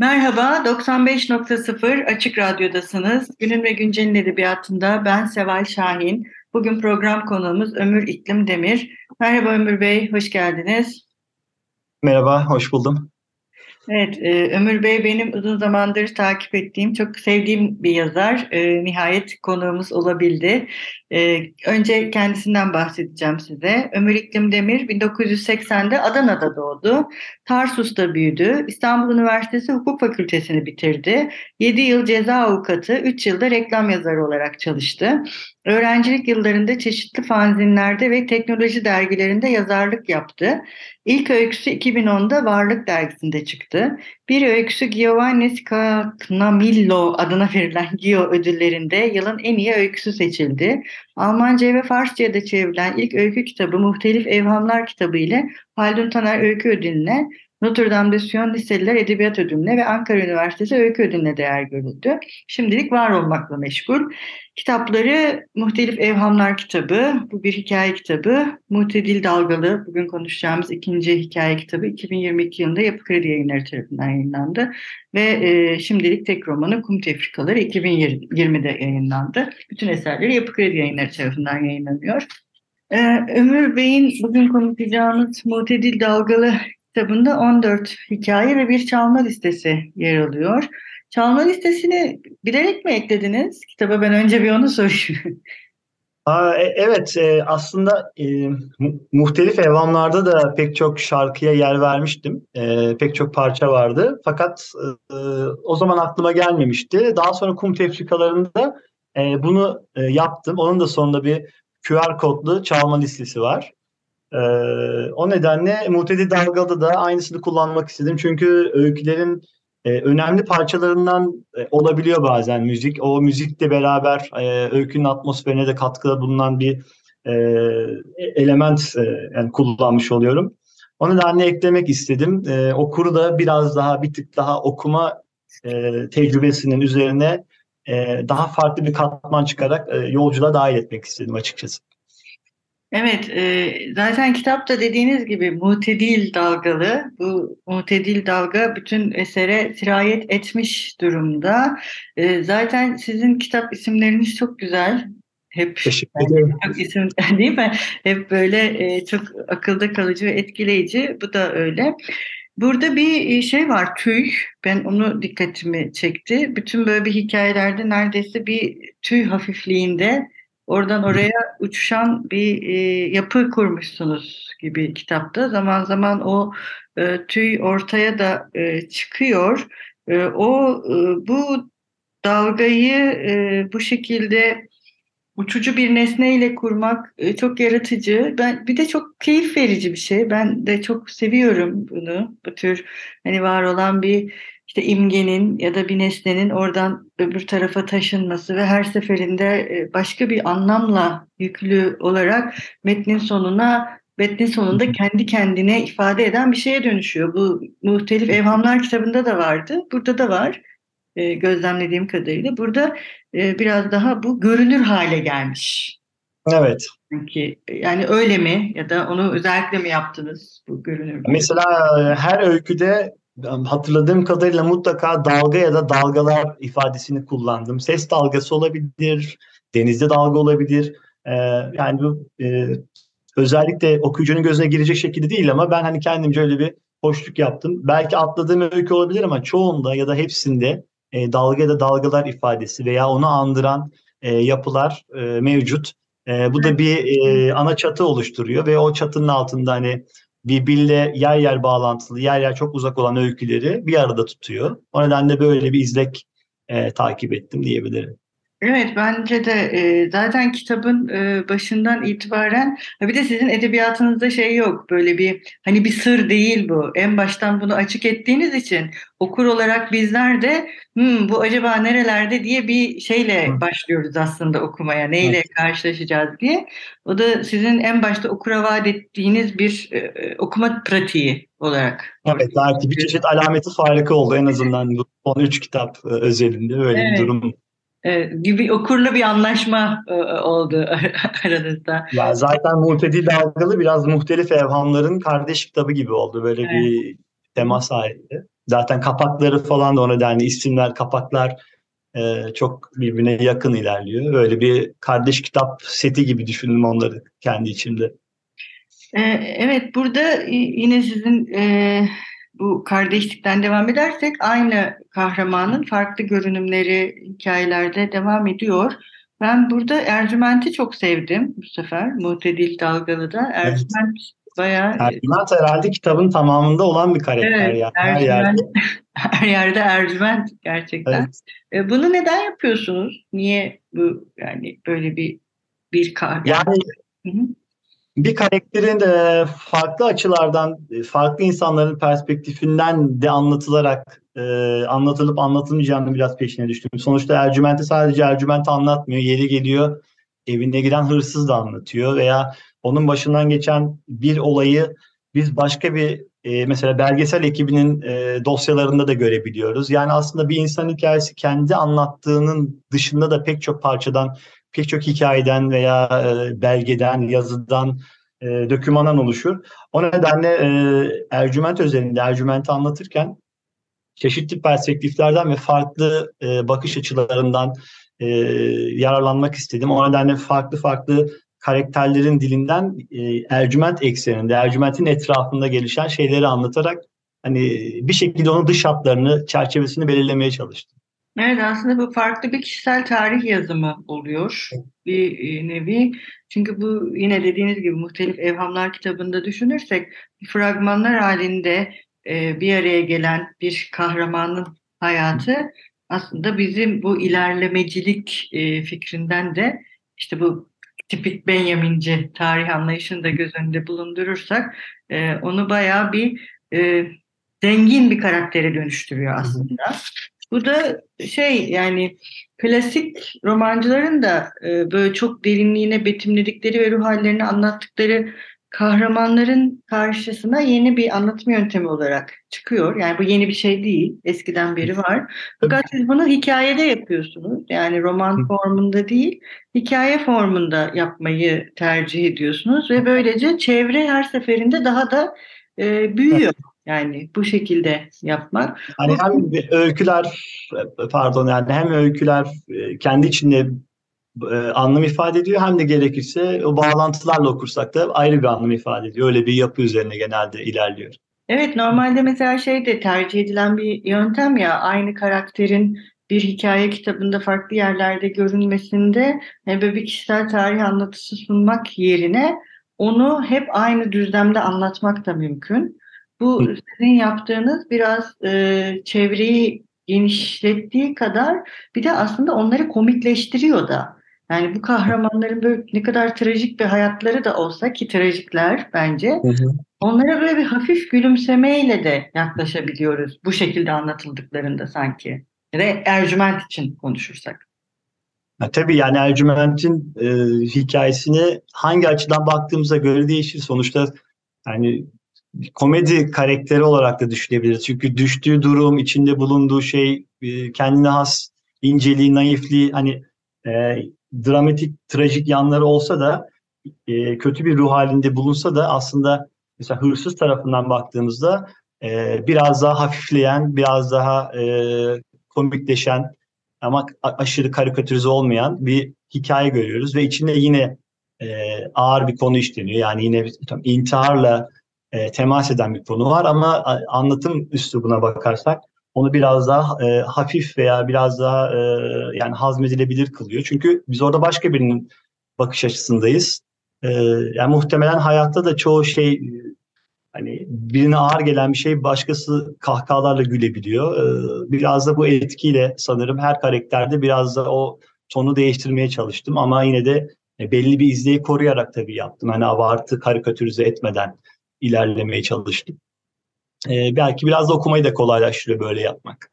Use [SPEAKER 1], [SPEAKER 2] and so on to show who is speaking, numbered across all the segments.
[SPEAKER 1] Merhaba, 95.0 Açık Radyo'dasınız. Günün ve Güncel'in edebiyatında ben Seval Şahin. Bugün program konuğumuz Ömür İklim Demir. Merhaba Ömür Bey, hoş geldiniz.
[SPEAKER 2] Merhaba, hoş buldum.
[SPEAKER 1] Evet, e, Ömür Bey benim uzun zamandır takip ettiğim, çok sevdiğim bir yazar. E, nihayet konuğumuz olabildi. E, önce kendisinden bahsedeceğim size. Ömür İklim Demir 1980'de Adana'da doğdu. Tarsus'ta büyüdü. İstanbul Üniversitesi Hukuk Fakültesini bitirdi. 7 yıl ceza avukatı, 3 yılda reklam yazarı olarak çalıştı. Öğrencilik yıllarında çeşitli fanzinlerde ve teknoloji dergilerinde yazarlık yaptı. İlk öyküsü 2010'da Varlık dergisinde çıktı. Bir öyküsü Giovanni Scagnamillo adına verilen Gio ödüllerinde yılın en iyi öyküsü seçildi. Almanca ve Farsça'ya da çevrilen ilk öykü kitabı Muhtelif Evhamlar kitabı ile Haldun Taner Öykü Ödülü'ne Notre Dame de Sion Liseliler Edebiyat Ödülü'ne ve Ankara Üniversitesi Öykü Ödülü'ne değer görüldü. Şimdilik var olmakla meşgul. Kitapları Muhtelif Evhamlar kitabı, bu bir hikaye kitabı. Muhtedil Dalgalı, bugün konuşacağımız ikinci hikaye kitabı 2022 yılında Yapı Kredi Yayınları tarafından yayınlandı. Ve e, şimdilik tek romanı Kum Tefrikaları 2020'de yayınlandı. Bütün eserleri Yapı Kredi Yayınları tarafından yayınlanıyor. Ee, Ömür Bey'in bugün konuşacağımız Muhtedil Dalgalı kitabında 14 hikaye ve bir çalma listesi yer alıyor. Çalma listesini bilerek mi eklediniz? Kitaba ben önce bir onu sorayım.
[SPEAKER 2] Aa, e, evet e, aslında e, muhtelif evamlarda da pek çok şarkıya yer vermiştim. E, pek çok parça vardı. Fakat o zaman aklıma gelmemişti. Daha sonra kum tefrikalarında bunu yaptım. Onun da sonunda bir QR kodlu çalma listesi var. E, o nedenle Muhtedi Dalga'da da aynısını kullanmak istedim. Çünkü öykülerin e, önemli parçalarından e, olabiliyor bazen müzik. O müzikle beraber e, öykünün atmosferine de katkıda bulunan bir e, element e, yani kullanmış oluyorum. O nedenle eklemek istedim. E, okuru da biraz daha bir tık daha okuma e, tecrübesinin üzerine e, daha farklı bir katman çıkarak e, yolculuğa dahil etmek istedim açıkçası.
[SPEAKER 1] Evet, e, zaten kitapta dediğiniz gibi mutedil dalgalı. Bu mutedil dalga bütün esere sirayet etmiş durumda. E, zaten sizin kitap isimleriniz çok güzel.
[SPEAKER 2] Hep Teşekkür ederim.
[SPEAKER 1] Çok isim değil mi? Hep böyle e, çok akılda kalıcı ve etkileyici. Bu da öyle. Burada bir şey var tüy. Ben onu dikkatimi çekti. Bütün böyle bir hikayelerde neredeyse bir tüy hafifliğinde oradan oraya uçuşan bir e, yapı kurmuşsunuz gibi kitapta. Zaman zaman o e, tüy ortaya da e, çıkıyor. E, o e, bu dalgayı e, bu şekilde uçucu bir nesneyle kurmak e, çok yaratıcı. Ben bir de çok keyif verici bir şey. Ben de çok seviyorum bunu. Bu tür hani var olan bir işte imgenin ya da bir nesnenin oradan öbür tarafa taşınması ve her seferinde e, başka bir anlamla yüklü olarak metnin sonuna metnin sonunda kendi kendine ifade eden bir şeye dönüşüyor. Bu muhtelif evhamlar kitabında da vardı. Burada da var e, gözlemlediğim kadarıyla. Burada e, biraz daha bu görünür hale gelmiş.
[SPEAKER 2] Evet.
[SPEAKER 1] Sanki yani öyle mi ya da onu özellikle mi yaptınız bu görünür?
[SPEAKER 2] Mesela her öyküde hatırladığım kadarıyla mutlaka dalga ya da dalgalar ifadesini kullandım. Ses dalgası olabilir, denizde dalga olabilir. Ee, yani bu e, özellikle okuyucunun gözüne girecek şekilde değil ama ben hani kendimce öyle bir hoşluk yaptım. Belki atladığım öykü olabilir ama çoğunda ya da hepsinde e, dalga ya da dalgalar ifadesi veya onu andıran e, yapılar e, mevcut. E, bu da bir e, ana çatı oluşturuyor ve o çatının altında hani birbiriyle yer yer bağlantılı, yer yer çok uzak olan öyküleri bir arada tutuyor. O nedenle böyle bir izlek e, takip ettim diyebilirim.
[SPEAKER 1] Evet bence de e, zaten kitabın e, başından itibaren bir de sizin edebiyatınızda şey yok böyle bir hani bir sır değil bu en baştan bunu açık ettiğiniz için okur olarak bizler de hmm, bu acaba nerelerde diye bir şeyle başlıyoruz aslında okumaya neyle Hı. karşılaşacağız diye o da sizin en başta okura vaat ettiğiniz bir e, e okuma pratiği olarak.
[SPEAKER 2] Evet belki bir çeşit alameti farkı oldu en azından bu son üç kitap e, özelinde öyle evet. bir durum
[SPEAKER 1] gibi okurla bir anlaşma e, oldu aranızda.
[SPEAKER 2] Ya zaten Muhtedi Dalgalı biraz muhtelif evhamların kardeş kitabı gibi oldu. Böyle evet. bir temas halinde. Zaten kapakları falan da o nedenle isimler, kapaklar e, çok birbirine yakın ilerliyor. Öyle bir kardeş kitap seti gibi düşündüm onları kendi içimde.
[SPEAKER 1] Evet, burada yine sizin e, bu kardeşlikten devam edersek aynı kahramanın farklı görünümleri hikayelerde devam ediyor. Ben burada Ercüment'i çok sevdim bu sefer. Muhtedil Dalgalı'da. Ercüment evet. bayağı...
[SPEAKER 2] Ercüment herhalde kitabın tamamında olan bir karakter.
[SPEAKER 1] Evet, yani. her, yerde. her yerde Ercüment gerçekten. Evet. E, bunu neden yapıyorsunuz? Niye bu yani böyle bir bir kahraman?
[SPEAKER 2] Yani Hı-hı bir karakterin de farklı açılardan, farklı insanların perspektifinden de anlatılarak e, anlatılıp anlatılmayacağını biraz peşine düştüm. Sonuçta Ercüment'i sadece Ercüment anlatmıyor. Yeri geliyor evine giren hırsız da anlatıyor veya onun başından geçen bir olayı biz başka bir e, mesela belgesel ekibinin e, dosyalarında da görebiliyoruz. Yani aslında bir insan hikayesi kendi anlattığının dışında da pek çok parçadan pek çok hikayeden veya e, belgeden, yazıdan, e, dökümandan oluşur. O nedenle e, Ercüment özelinde Ercüment'i anlatırken çeşitli perspektiflerden ve farklı e, bakış açılarından e, yararlanmak istedim. O nedenle farklı farklı karakterlerin dilinden e, Ercüment ekseninde, Ercüment'in etrafında gelişen şeyleri anlatarak hani bir şekilde onun dış hatlarını, çerçevesini belirlemeye çalıştım.
[SPEAKER 1] Evet aslında bu farklı bir kişisel tarih yazımı oluyor bir e, nevi. Çünkü bu yine dediğiniz gibi muhtelif evhamlar kitabında düşünürsek fragmanlar halinde e, bir araya gelen bir kahramanın hayatı aslında bizim bu ilerlemecilik e, fikrinden de işte bu tipik Benjaminci tarih anlayışını da göz önünde bulundurursak onu bayağı bir zengin bir karaktere dönüştürüyor aslında. Bu da şey yani klasik romancıların da e, böyle çok derinliğine betimledikleri ve ruh hallerini anlattıkları kahramanların karşısına yeni bir anlatım yöntemi olarak çıkıyor. Yani bu yeni bir şey değil. Eskiden beri var. Fakat siz bunu hikayede yapıyorsunuz. Yani roman formunda değil, hikaye formunda yapmayı tercih ediyorsunuz ve böylece çevre her seferinde daha da e, büyüyor. Yani bu şekilde yapmak.
[SPEAKER 2] Hani hem öyküler pardon yani hem öyküler e, kendi içinde e, anlam ifade ediyor hem de gerekirse o bağlantılarla okursak da ayrı bir anlam ifade ediyor. Öyle bir yapı üzerine genelde ilerliyor.
[SPEAKER 1] Evet normalde mesela şey de tercih edilen bir yöntem ya aynı karakterin bir hikaye kitabında farklı yerlerde görünmesinde böyle bir kişisel tarih anlatısı sunmak yerine onu hep aynı düzlemde anlatmak da mümkün. Bu sizin yaptığınız biraz e, çevreyi genişlettiği kadar bir de aslında onları komikleştiriyor da. Yani bu kahramanların böyle ne kadar trajik bir hayatları da olsa ki trajikler bence hı hı. onlara böyle bir hafif gülümsemeyle de yaklaşabiliyoruz bu şekilde anlatıldıklarında sanki. Ve Ercüment için konuşursak.
[SPEAKER 2] Ya, tabii yani Ercüment'in e, hikayesini hangi açıdan baktığımıza göre değişir. Sonuçta yani komedi karakteri olarak da düşünebiliriz. Çünkü düştüğü durum, içinde bulunduğu şey, e, kendine has inceliği, naifliği, hani e, dramatik, trajik yanları olsa da e, kötü bir ruh halinde bulunsa da aslında mesela hırsız tarafından baktığımızda e, biraz daha hafifleyen, biraz daha e, komikleşen ama aşırı karikatürize olmayan bir hikaye görüyoruz ve içinde yine e, ağır bir konu işleniyor. Yani yine tam intiharla e, temas eden bir konu var ama anlatım üslubuna bakarsak onu biraz daha e, hafif veya biraz daha e, yani hazmedilebilir kılıyor. Çünkü biz orada başka birinin bakış açısındayız. E, yani muhtemelen hayatta da çoğu şey hani birine ağır gelen bir şey başkası kahkahalarla gülebiliyor. E, biraz da bu etkiyle sanırım her karakterde biraz da o tonu değiştirmeye çalıştım ama yine de e, belli bir izleyi koruyarak tabii yaptım. Hani abartı karikatürize etmeden ilerlemeye çalıştım. Ee, belki biraz da okumayı da kolaylaştırıyor böyle yapmak.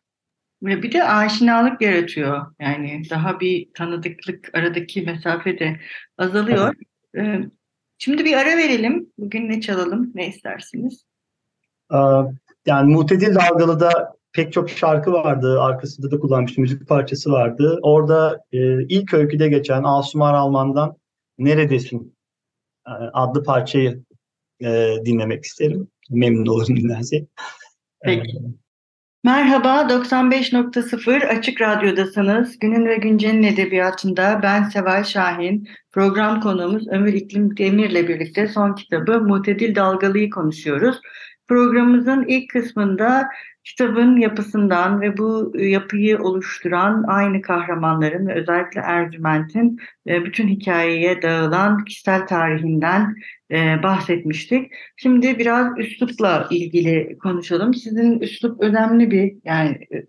[SPEAKER 1] Ve bir de aşinalık yaratıyor. Yani daha bir tanıdıklık aradaki mesafe de azalıyor. Evet. Şimdi bir ara verelim. Bugün ne çalalım? Ne istersiniz?
[SPEAKER 2] Ee, yani Mutedil Dalgalı'da pek çok şarkı vardı. Arkasında da kullanmıştım. Müzik parçası vardı. Orada e, ilk öyküde geçen Asumar Alman'dan Neredesin e, adlı parçayı e, dinlemek isterim. Memnun olurum dinlersek.
[SPEAKER 1] Peki. Merhaba, 95.0 Açık Radyo'dasınız. Günün ve Güncel'in edebiyatında ben Seval Şahin. Program konuğumuz Ömür İklim Demir'le birlikte son kitabı Mutedil Dalgalı'yı konuşuyoruz. Programımızın ilk kısmında kitabın yapısından ve bu yapıyı oluşturan aynı kahramanların ve özellikle Ercüment'in e, bütün hikayeye dağılan kişisel tarihinden e, bahsetmiştik. Şimdi biraz üslupla ilgili konuşalım. Sizin üslup önemli bir yani e,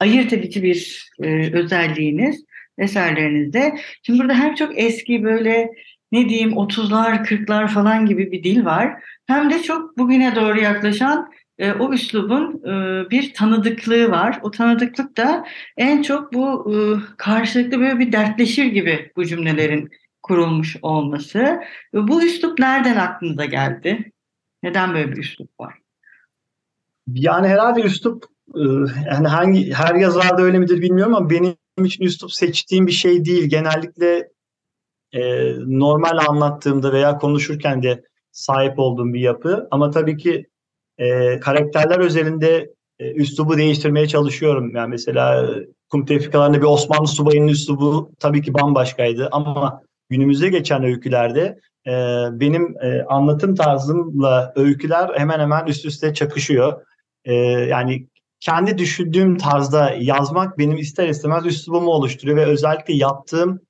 [SPEAKER 1] ayırt edici bir özelliğiniz eserlerinizde. Şimdi burada hem çok eski böyle ne diyeyim 30'lar 40'lar falan gibi bir dil var. Hem de çok bugüne doğru yaklaşan e, o üslubun e, bir tanıdıklığı var. O tanıdıklık da en çok bu e, karşılıklı böyle bir dertleşir gibi bu cümlelerin kurulmuş olması. Bu üslup nereden aklınıza geldi? Neden böyle bir üslup var?
[SPEAKER 2] Yani herhalde üslup yani hangi her yazarda öyle midir bilmiyorum ama benim için üslup seçtiğim bir şey değil. Genellikle e, normal anlattığımda veya konuşurken de sahip olduğum bir yapı. Ama tabii ki e, karakterler özelinde e, üslubu değiştirmeye çalışıyorum. Yani mesela e, kum tevfikalarında bir Osmanlı subayının üslubu tabii ki bambaşkaydı ama günümüzde geçen öykülerde e, benim e, anlatım tarzımla öyküler hemen hemen üst üste çakışıyor. E, yani kendi düşündüğüm tarzda yazmak benim ister istemez üslubumu oluşturuyor ve özellikle yaptığım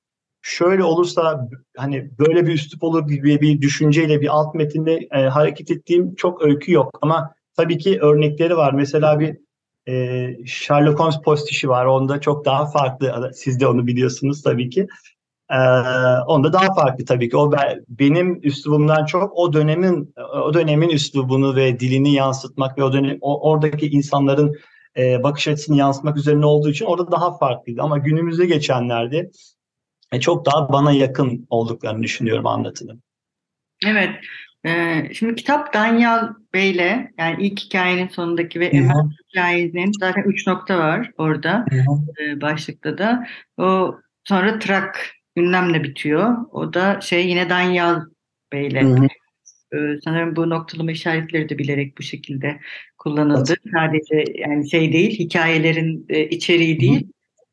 [SPEAKER 2] şöyle olursa hani böyle bir üslup olur gibi bir düşünceyle bir alt metinde e, hareket ettiğim çok öykü yok ama tabii ki örnekleri var. Mesela bir e, Sherlock Holmes postişi var. Onda çok daha farklı. Siz de onu biliyorsunuz tabii ki. Ee, onda daha farklı tabii ki. O benim üslubumdan çok o dönemin o dönemin üslubunu ve dilini yansıtmak ve o dönem o, oradaki insanların e, bakış açısını yansıtmak üzerine olduğu için orada daha farklıydı. Ama günümüzde geçenlerde e, çok daha bana yakın olduklarını düşünüyorum anlatının.
[SPEAKER 1] Evet. Ee, şimdi kitap Danyal Bey'le yani ilk hikayenin sonundaki ve Emel hikayenin zaten üç nokta var orada e, başlıkta da. O sonra Trak ünlemle bitiyor. O da şey yine Danyal Bey'le. Ee, sanırım bu noktalama işaretleri de bilerek bu şekilde kullanıldı. Sadece yani şey değil, hikayelerin e, içeriği değil,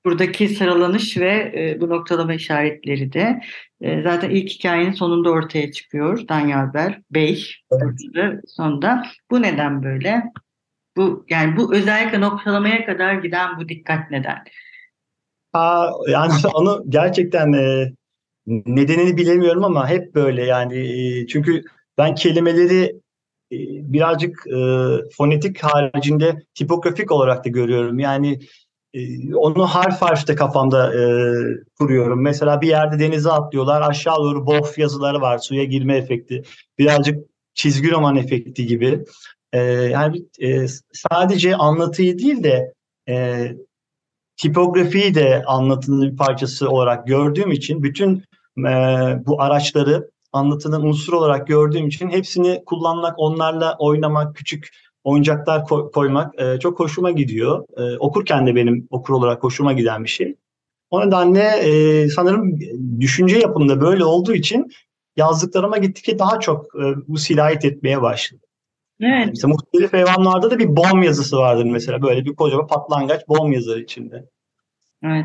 [SPEAKER 1] buradaki sıralanış ve e, bu noktalama işaretleri de e, zaten ilk hikayenin sonunda ortaya çıkıyor. Danyalber Bey evet. sonunda. Bu neden böyle? Bu yani bu özellikle noktalamaya kadar giden bu dikkat neden?
[SPEAKER 2] Aa, yani onu gerçekten e, nedenini bilemiyorum ama hep böyle yani e, çünkü ben kelimeleri e, birazcık e, fonetik haricinde tipografik olarak da görüyorum. Yani onu harf harf de kafamda e, kuruyorum. Mesela bir yerde denize atlıyorlar. Aşağı doğru bof yazıları var. Suya girme efekti. Birazcık çizgi roman efekti gibi. E, yani e, sadece anlatıyı değil de e, tipografiyi de anlatının bir parçası olarak gördüğüm için bütün e, bu araçları anlatının unsur olarak gördüğüm için hepsini kullanmak, onlarla oynamak, küçük oyuncaklar koy, koymak e, çok hoşuma gidiyor. E, okurken de benim okur olarak hoşuma giden bir şey. O nedenle e, sanırım düşünce yapımda böyle olduğu için yazdıklarıma gittikçe daha çok e, bu sirayet etmeye başladı. Evet. mesela muhtelif hayvanlarda da bir bom yazısı vardır mesela. Böyle bir kocaman patlangaç bom yazar içinde.
[SPEAKER 1] Evet.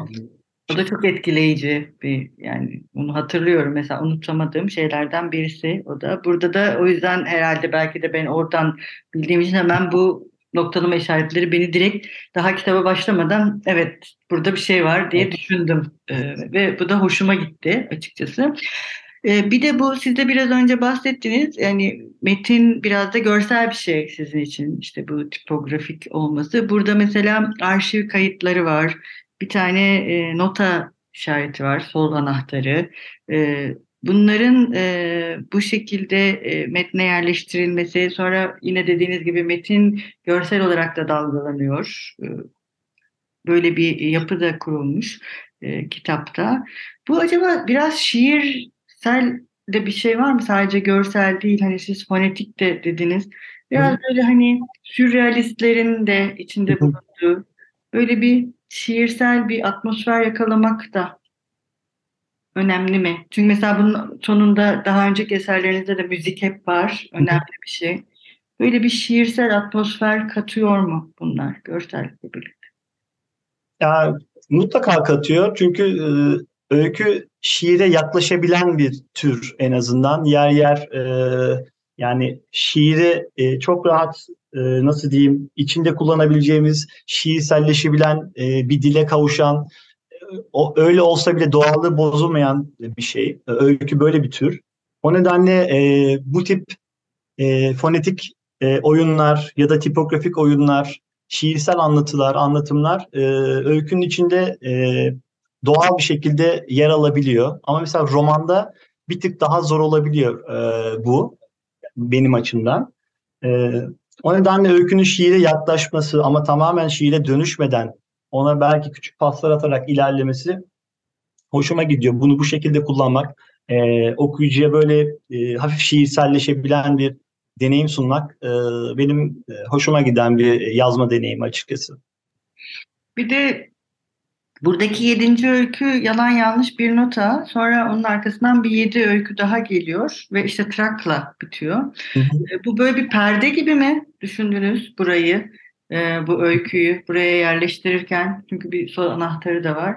[SPEAKER 1] O da çok etkileyici bir yani bunu hatırlıyorum mesela unutamadığım şeylerden birisi o da. Burada da o yüzden herhalde belki de ben oradan bildiğim için hemen bu noktalama işaretleri beni direkt daha kitaba başlamadan evet burada bir şey var diye düşündüm ee, ve bu da hoşuma gitti açıkçası. Ee, bir de bu siz de biraz önce bahsettiniz yani metin biraz da görsel bir şey sizin için işte bu tipografik olması. Burada mesela arşiv kayıtları var bir tane e, nota işareti var, sol anahtarı. E, bunların e, bu şekilde e, metne yerleştirilmesi, sonra yine dediğiniz gibi metin görsel olarak da dalgalanıyor. E, böyle bir yapı da kurulmuş e, kitapta. Bu acaba biraz şiirsel de bir şey var mı? Sadece görsel değil, hani siz fonetik de dediniz. Biraz böyle hani sürrealistlerin de içinde bulunduğu böyle bir şiirsel bir atmosfer yakalamak da önemli mi? Çünkü mesela bunun sonunda daha önceki eserlerinizde de müzik hep var. Önemli bir şey. böyle bir şiirsel atmosfer katıyor mu bunlar görsellikle birlikte?
[SPEAKER 2] Ya, mutlaka katıyor çünkü e, öykü şiire yaklaşabilen bir tür en azından. Yer yer e, yani şiiri e, çok rahat e, nasıl diyeyim içinde kullanabileceğimiz şiirselleşebilen e, bir dile kavuşan o öyle olsa bile doğallığı bozulmayan bir şey. Öykü böyle bir tür. O nedenle e, bu tip e, fonetik e, oyunlar ya da tipografik oyunlar, şiirsel anlatılar, anlatımlar e, öykünün içinde e, doğal bir şekilde yer alabiliyor. Ama mesela romanda bir tık daha zor olabiliyor e, bu benim açımdan. E, o nedenle öykünün şiire yaklaşması ama tamamen şiire dönüşmeden ona belki küçük paslar atarak ilerlemesi hoşuma gidiyor. Bunu bu şekilde kullanmak, e, okuyucuya böyle e, hafif şiirselleşebilen bir deneyim sunmak e, benim e, hoşuma giden bir yazma deneyimi açıkçası.
[SPEAKER 1] Bir de buradaki yedinci öykü yalan yanlış bir nota. Sonra onun arkasından bir yedi öykü daha geliyor ve işte trakla bitiyor. Hı hı. E, bu böyle bir perde gibi mi düşündünüz burayı? e, bu öyküyü buraya yerleştirirken çünkü bir sol anahtarı da var.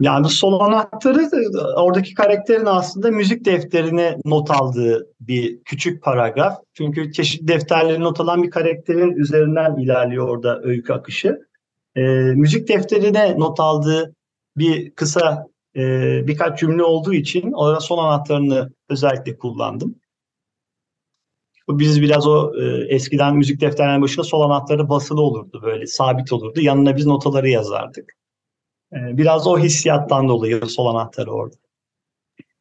[SPEAKER 2] Yani sol anahtarı oradaki karakterin aslında müzik defterine not aldığı bir küçük paragraf. Çünkü çeşitli defterlerine not alan bir karakterin üzerinden ilerliyor orada öykü akışı. E, müzik defterine not aldığı bir kısa e, birkaç cümle olduğu için orada sol anahtarını özellikle kullandım. Biz biraz o e, eskiden müzik defterlerinin başında sol anahtarı basılı olurdu böyle sabit olurdu. Yanına biz notaları yazardık. E, biraz o hissiyattan dolayı sol anahtarı orada.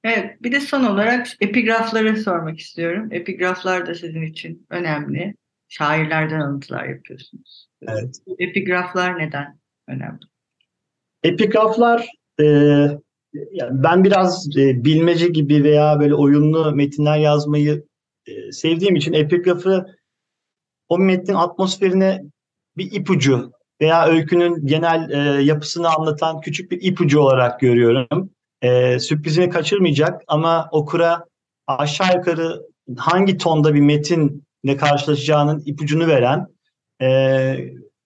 [SPEAKER 1] Evet, bir de son olarak epigrafları sormak istiyorum. Epigraflar da sizin için önemli. Şairlerden alıntılar yapıyorsunuz.
[SPEAKER 2] Evet.
[SPEAKER 1] Epigraflar neden önemli?
[SPEAKER 2] Epigraflar e, ben biraz e, bilmece gibi veya böyle oyunlu metinler yazmayı e, sevdiğim için epigrafı o metnin atmosferine bir ipucu veya öykünün genel e, yapısını anlatan küçük bir ipucu olarak görüyorum. E, sürprizini kaçırmayacak ama okura aşağı yukarı hangi tonda bir metinle karşılaşacağının ipucunu veren, e,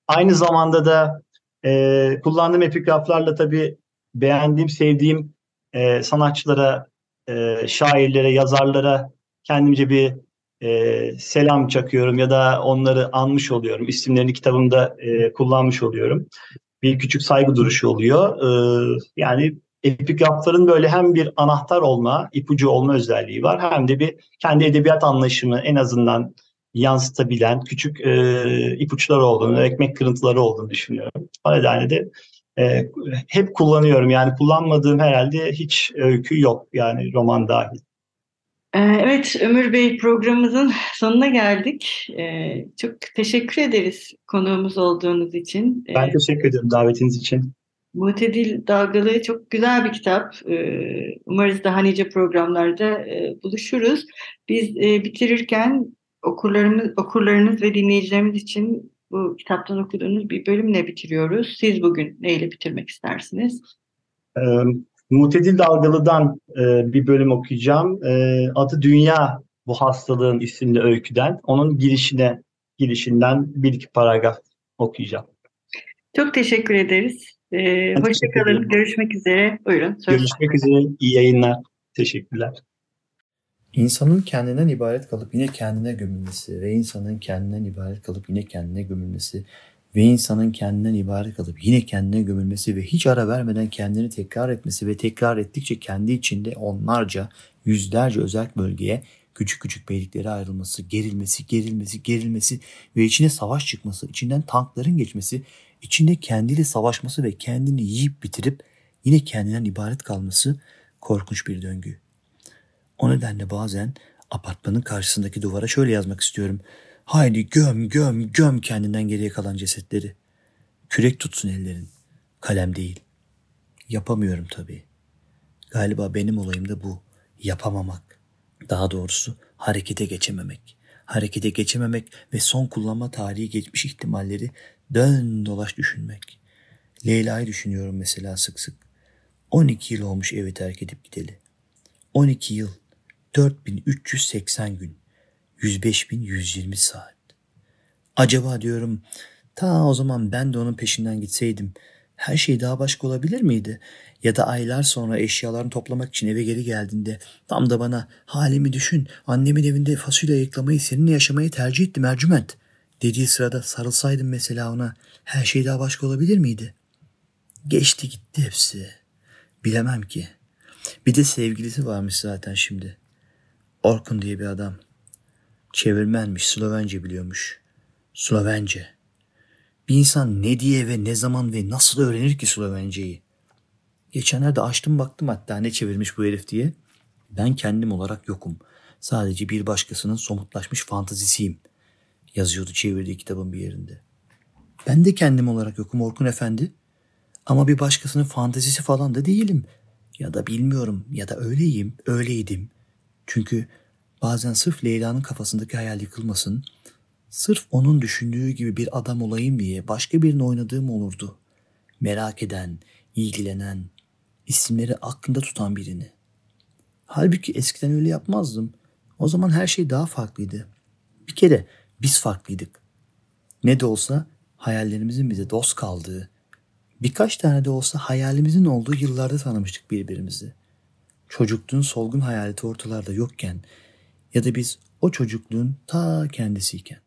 [SPEAKER 2] aynı zamanda da e, kullandığım epigraflarla tabii beğendiğim, sevdiğim e, sanatçılara, e, şairlere, yazarlara kendimce bir e, selam çakıyorum ya da onları anmış oluyorum. İsimlerini kitabımda e, kullanmış oluyorum. Bir küçük saygı duruşu oluyor. E, yani epigrafların böyle hem bir anahtar olma, ipucu olma özelliği var hem de bir kendi edebiyat anlayışımı en azından yansıtabilen küçük e, ipuçları olduğunu, ekmek kırıntıları olduğunu düşünüyorum. O nedenle de e, hep kullanıyorum. Yani kullanmadığım herhalde hiç öykü yok yani roman dahil.
[SPEAKER 1] Ee, evet Ömür Bey programımızın sonuna geldik. Ee, çok teşekkür ederiz konuğumuz olduğunuz için.
[SPEAKER 2] Ee, ben teşekkür ederim davetiniz için.
[SPEAKER 1] Mutedil Dalgalı çok güzel bir kitap. Umarız daha nice programlarda e, buluşuruz. Biz e, bitirirken okurlarımız, okurlarınız ve dinleyicilerimiz için bu kitaptan okuduğunuz bir bölümle bitiriyoruz. Siz bugün neyle bitirmek istersiniz?
[SPEAKER 2] Mutedil Dalgalı'dan e, bir bölüm okuyacağım. E, adı Dünya bu hastalığın isimli öyküden. Onun girişine girişinden bir iki paragraf okuyacağım.
[SPEAKER 1] Çok teşekkür ederiz. Ee, Hoşçakalın. Görüşmek üzere. Buyurun.
[SPEAKER 2] Görüşmek üzere. İyi yayınlar. Teşekkürler.
[SPEAKER 3] İnsanın kendinden ibaret kalıp yine kendine gömülmesi ve insanın kendinden ibaret kalıp yine kendine gömülmesi ve insanın kendinden ibaret kalıp yine kendine gömülmesi ve hiç ara vermeden kendini tekrar etmesi ve tekrar ettikçe kendi içinde onlarca, yüzlerce özel bölgeye küçük küçük beyliklere ayrılması, gerilmesi, gerilmesi, gerilmesi ve içine savaş çıkması, içinden tankların geçmesi, içinde kendiyle savaşması ve kendini yiyip bitirip yine kendinden ibaret kalması korkunç bir döngü. O nedenle bazen apartmanın karşısındaki duvara şöyle yazmak istiyorum. Haydi göm göm göm kendinden geriye kalan cesetleri. Kürek tutsun ellerin. Kalem değil. Yapamıyorum tabii. Galiba benim olayım da bu. Yapamamak. Daha doğrusu harekete geçememek. Harekete geçememek ve son kullanma tarihi geçmiş ihtimalleri dön dolaş düşünmek. Leyla'yı düşünüyorum mesela sık sık. 12 yıl olmuş evi terk edip gideli. 12 yıl, 4380 gün. 105.120 saat. Acaba diyorum ta o zaman ben de onun peşinden gitseydim her şey daha başka olabilir miydi? Ya da aylar sonra eşyalarını toplamak için eve geri geldiğinde tam da bana halimi düşün annemin evinde fasulye ayıklamayı seninle yaşamayı tercih ettim Ercüment dediği sırada sarılsaydım mesela ona her şey daha başka olabilir miydi? Geçti gitti hepsi. Bilemem ki. Bir de sevgilisi varmış zaten şimdi. Orkun diye bir adam. Çevirmenmiş, Slovence biliyormuş. Slovence. Bir insan ne diye ve ne zaman ve nasıl öğrenir ki Slovenceyi? Geçenlerde açtım baktım hatta ne çevirmiş bu herif diye. Ben kendim olarak yokum. Sadece bir başkasının somutlaşmış fantazisiyim. Yazıyordu çevirdiği kitabın bir yerinde. Ben de kendim olarak yokum Orkun Efendi. Ama bir başkasının fantazisi falan da değilim. Ya da bilmiyorum ya da öyleyim, öyleydim. Çünkü bazen sırf Leyla'nın kafasındaki hayal yıkılmasın, sırf onun düşündüğü gibi bir adam olayım diye başka birini oynadığım olurdu. Merak eden, ilgilenen, isimleri aklında tutan birini. Halbuki eskiden öyle yapmazdım. O zaman her şey daha farklıydı. Bir kere biz farklıydık. Ne de olsa hayallerimizin bize dost kaldığı, birkaç tane de olsa hayalimizin olduğu yıllarda tanımıştık birbirimizi. Çocukluğun solgun hayaleti ortalarda yokken ya da biz o çocukluğun ta kendisiyken.